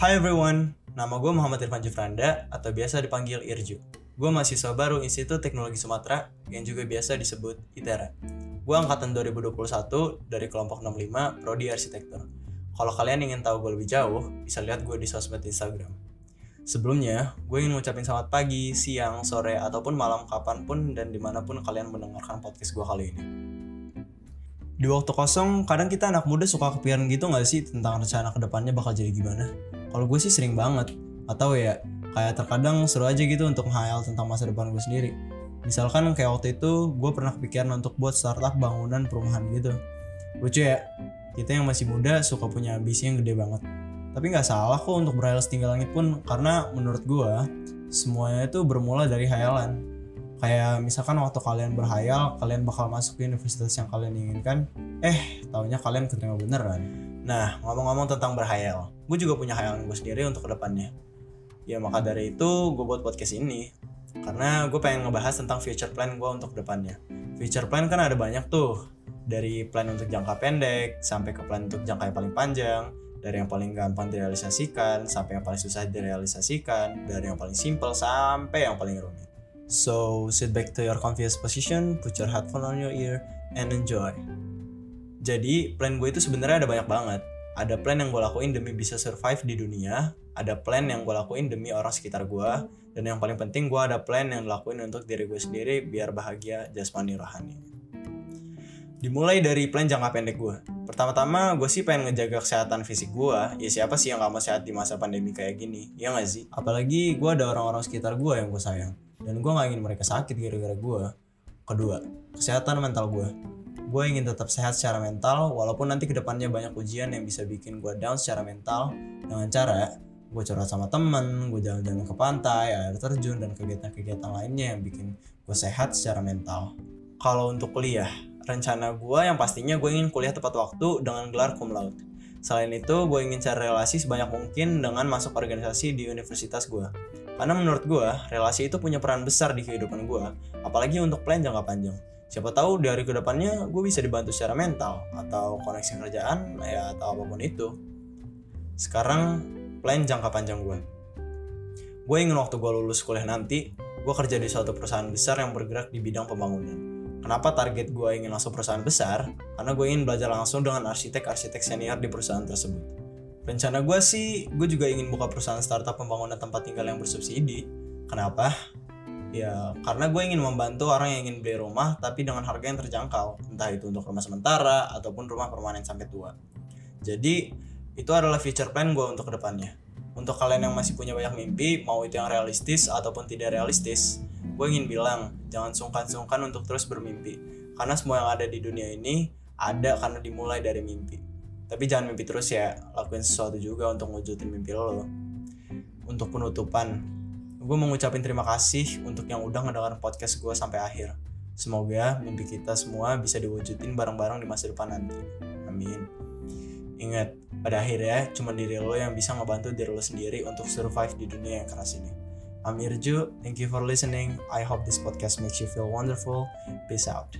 Hi everyone, nama gue Muhammad Irfan Jufranda atau biasa dipanggil Irju. Gue mahasiswa baru Institut Teknologi Sumatera yang juga biasa disebut ITERA. Gue angkatan 2021 dari kelompok 65 Prodi Arsitektur. Kalau kalian ingin tahu gue lebih jauh, bisa lihat gue di sosmed Instagram. Sebelumnya, gue ingin ngucapin selamat pagi, siang, sore, ataupun malam kapan pun dan di mana pun kalian mendengarkan podcast gue kali ini. Di waktu kosong, kadang kita anak muda suka kepikiran gitu gak sih tentang rencana ke depannya bakal jadi gimana? Kalau gue sih sering banget. Atau ya, kayak terkadang seru aja gitu untuk menghayal tentang masa depan gue sendiri. Misalkan kayak waktu itu, gue pernah kepikiran untuk buat startup bangunan perumahan gitu. Lucu ya, kita yang masih muda suka punya ambisi yang gede banget. Tapi nggak salah kok untuk berhayal setinggi langit pun, karena menurut gue, semuanya itu bermula dari hayalan kayak misalkan waktu kalian berhayal kalian bakal masuk ke universitas yang kalian inginkan eh taunya kalian keterima beneran nah ngomong-ngomong tentang berhayal gue juga punya hayalan gue sendiri untuk ke depannya. Ya maka dari itu gue buat podcast ini karena gue pengen ngebahas tentang future plan gue untuk ke depannya. Future plan kan ada banyak tuh dari plan untuk jangka pendek sampai ke plan untuk jangka yang paling panjang dari yang paling gampang direalisasikan sampai yang paling susah direalisasikan dari yang paling simple sampai yang paling rumit. So sit back to your comfiest position, put your headphone on your ear, and enjoy. Jadi plan gue itu sebenarnya ada banyak banget. Ada plan yang gue lakuin demi bisa survive di dunia, ada plan yang gue lakuin demi orang sekitar gue, dan yang paling penting gue ada plan yang lakuin untuk diri gue sendiri biar bahagia jasmani rohani. Dimulai dari plan jangka pendek gue. Pertama-tama gue sih pengen ngejaga kesehatan fisik gue. Ya siapa sih yang gak mau sehat di masa pandemi kayak gini? Ya gak sih? Apalagi gue ada orang-orang sekitar gue yang gue sayang dan gue gak ingin mereka sakit gara-gara gue kedua kesehatan mental gue gue ingin tetap sehat secara mental walaupun nanti ke depannya banyak ujian yang bisa bikin gue down secara mental dengan cara gue curhat sama temen, gue jalan-jalan ke pantai, air terjun, dan kegiatan-kegiatan lainnya yang bikin gue sehat secara mental. Kalau untuk kuliah, rencana gue yang pastinya gue ingin kuliah tepat waktu dengan gelar cum laude. Selain itu, gue ingin cari relasi sebanyak mungkin dengan masuk organisasi di universitas gue. Karena menurut gue, relasi itu punya peran besar di kehidupan gue, apalagi untuk plan jangka panjang. Siapa tahu di hari ke depannya gue bisa dibantu secara mental, atau koneksi kerjaan, ya atau apa pun itu. Sekarang, plan jangka panjang gue. Gue ingin waktu gue lulus kuliah nanti, gue kerja di suatu perusahaan besar yang bergerak di bidang pembangunan. Kenapa target gue ingin langsung perusahaan besar? Karena gue ingin belajar langsung dengan arsitek-arsitek senior di perusahaan tersebut. Rencana gue sih, gue juga ingin buka perusahaan startup pembangunan tempat tinggal yang bersubsidi. Kenapa? Ya, karena gue ingin membantu orang yang ingin beli rumah tapi dengan harga yang terjangkau. Entah itu untuk rumah sementara ataupun rumah permanen sampai tua. Jadi, itu adalah future plan gue untuk ke depannya. Untuk kalian yang masih punya banyak mimpi, mau itu yang realistis ataupun tidak realistis, gue ingin bilang, jangan sungkan-sungkan untuk terus bermimpi. Karena semua yang ada di dunia ini ada karena dimulai dari mimpi tapi jangan mimpi terus ya lakuin sesuatu juga untuk ngewujudin mimpi lo untuk penutupan gue mau ngucapin terima kasih untuk yang udah ngedengar podcast gue sampai akhir semoga mimpi kita semua bisa diwujudin bareng-bareng di masa depan nanti amin ingat pada akhirnya cuma diri lo yang bisa ngebantu diri lo sendiri untuk survive di dunia yang keras ini I'm Irju, thank you for listening. I hope this podcast makes you feel wonderful. Peace out.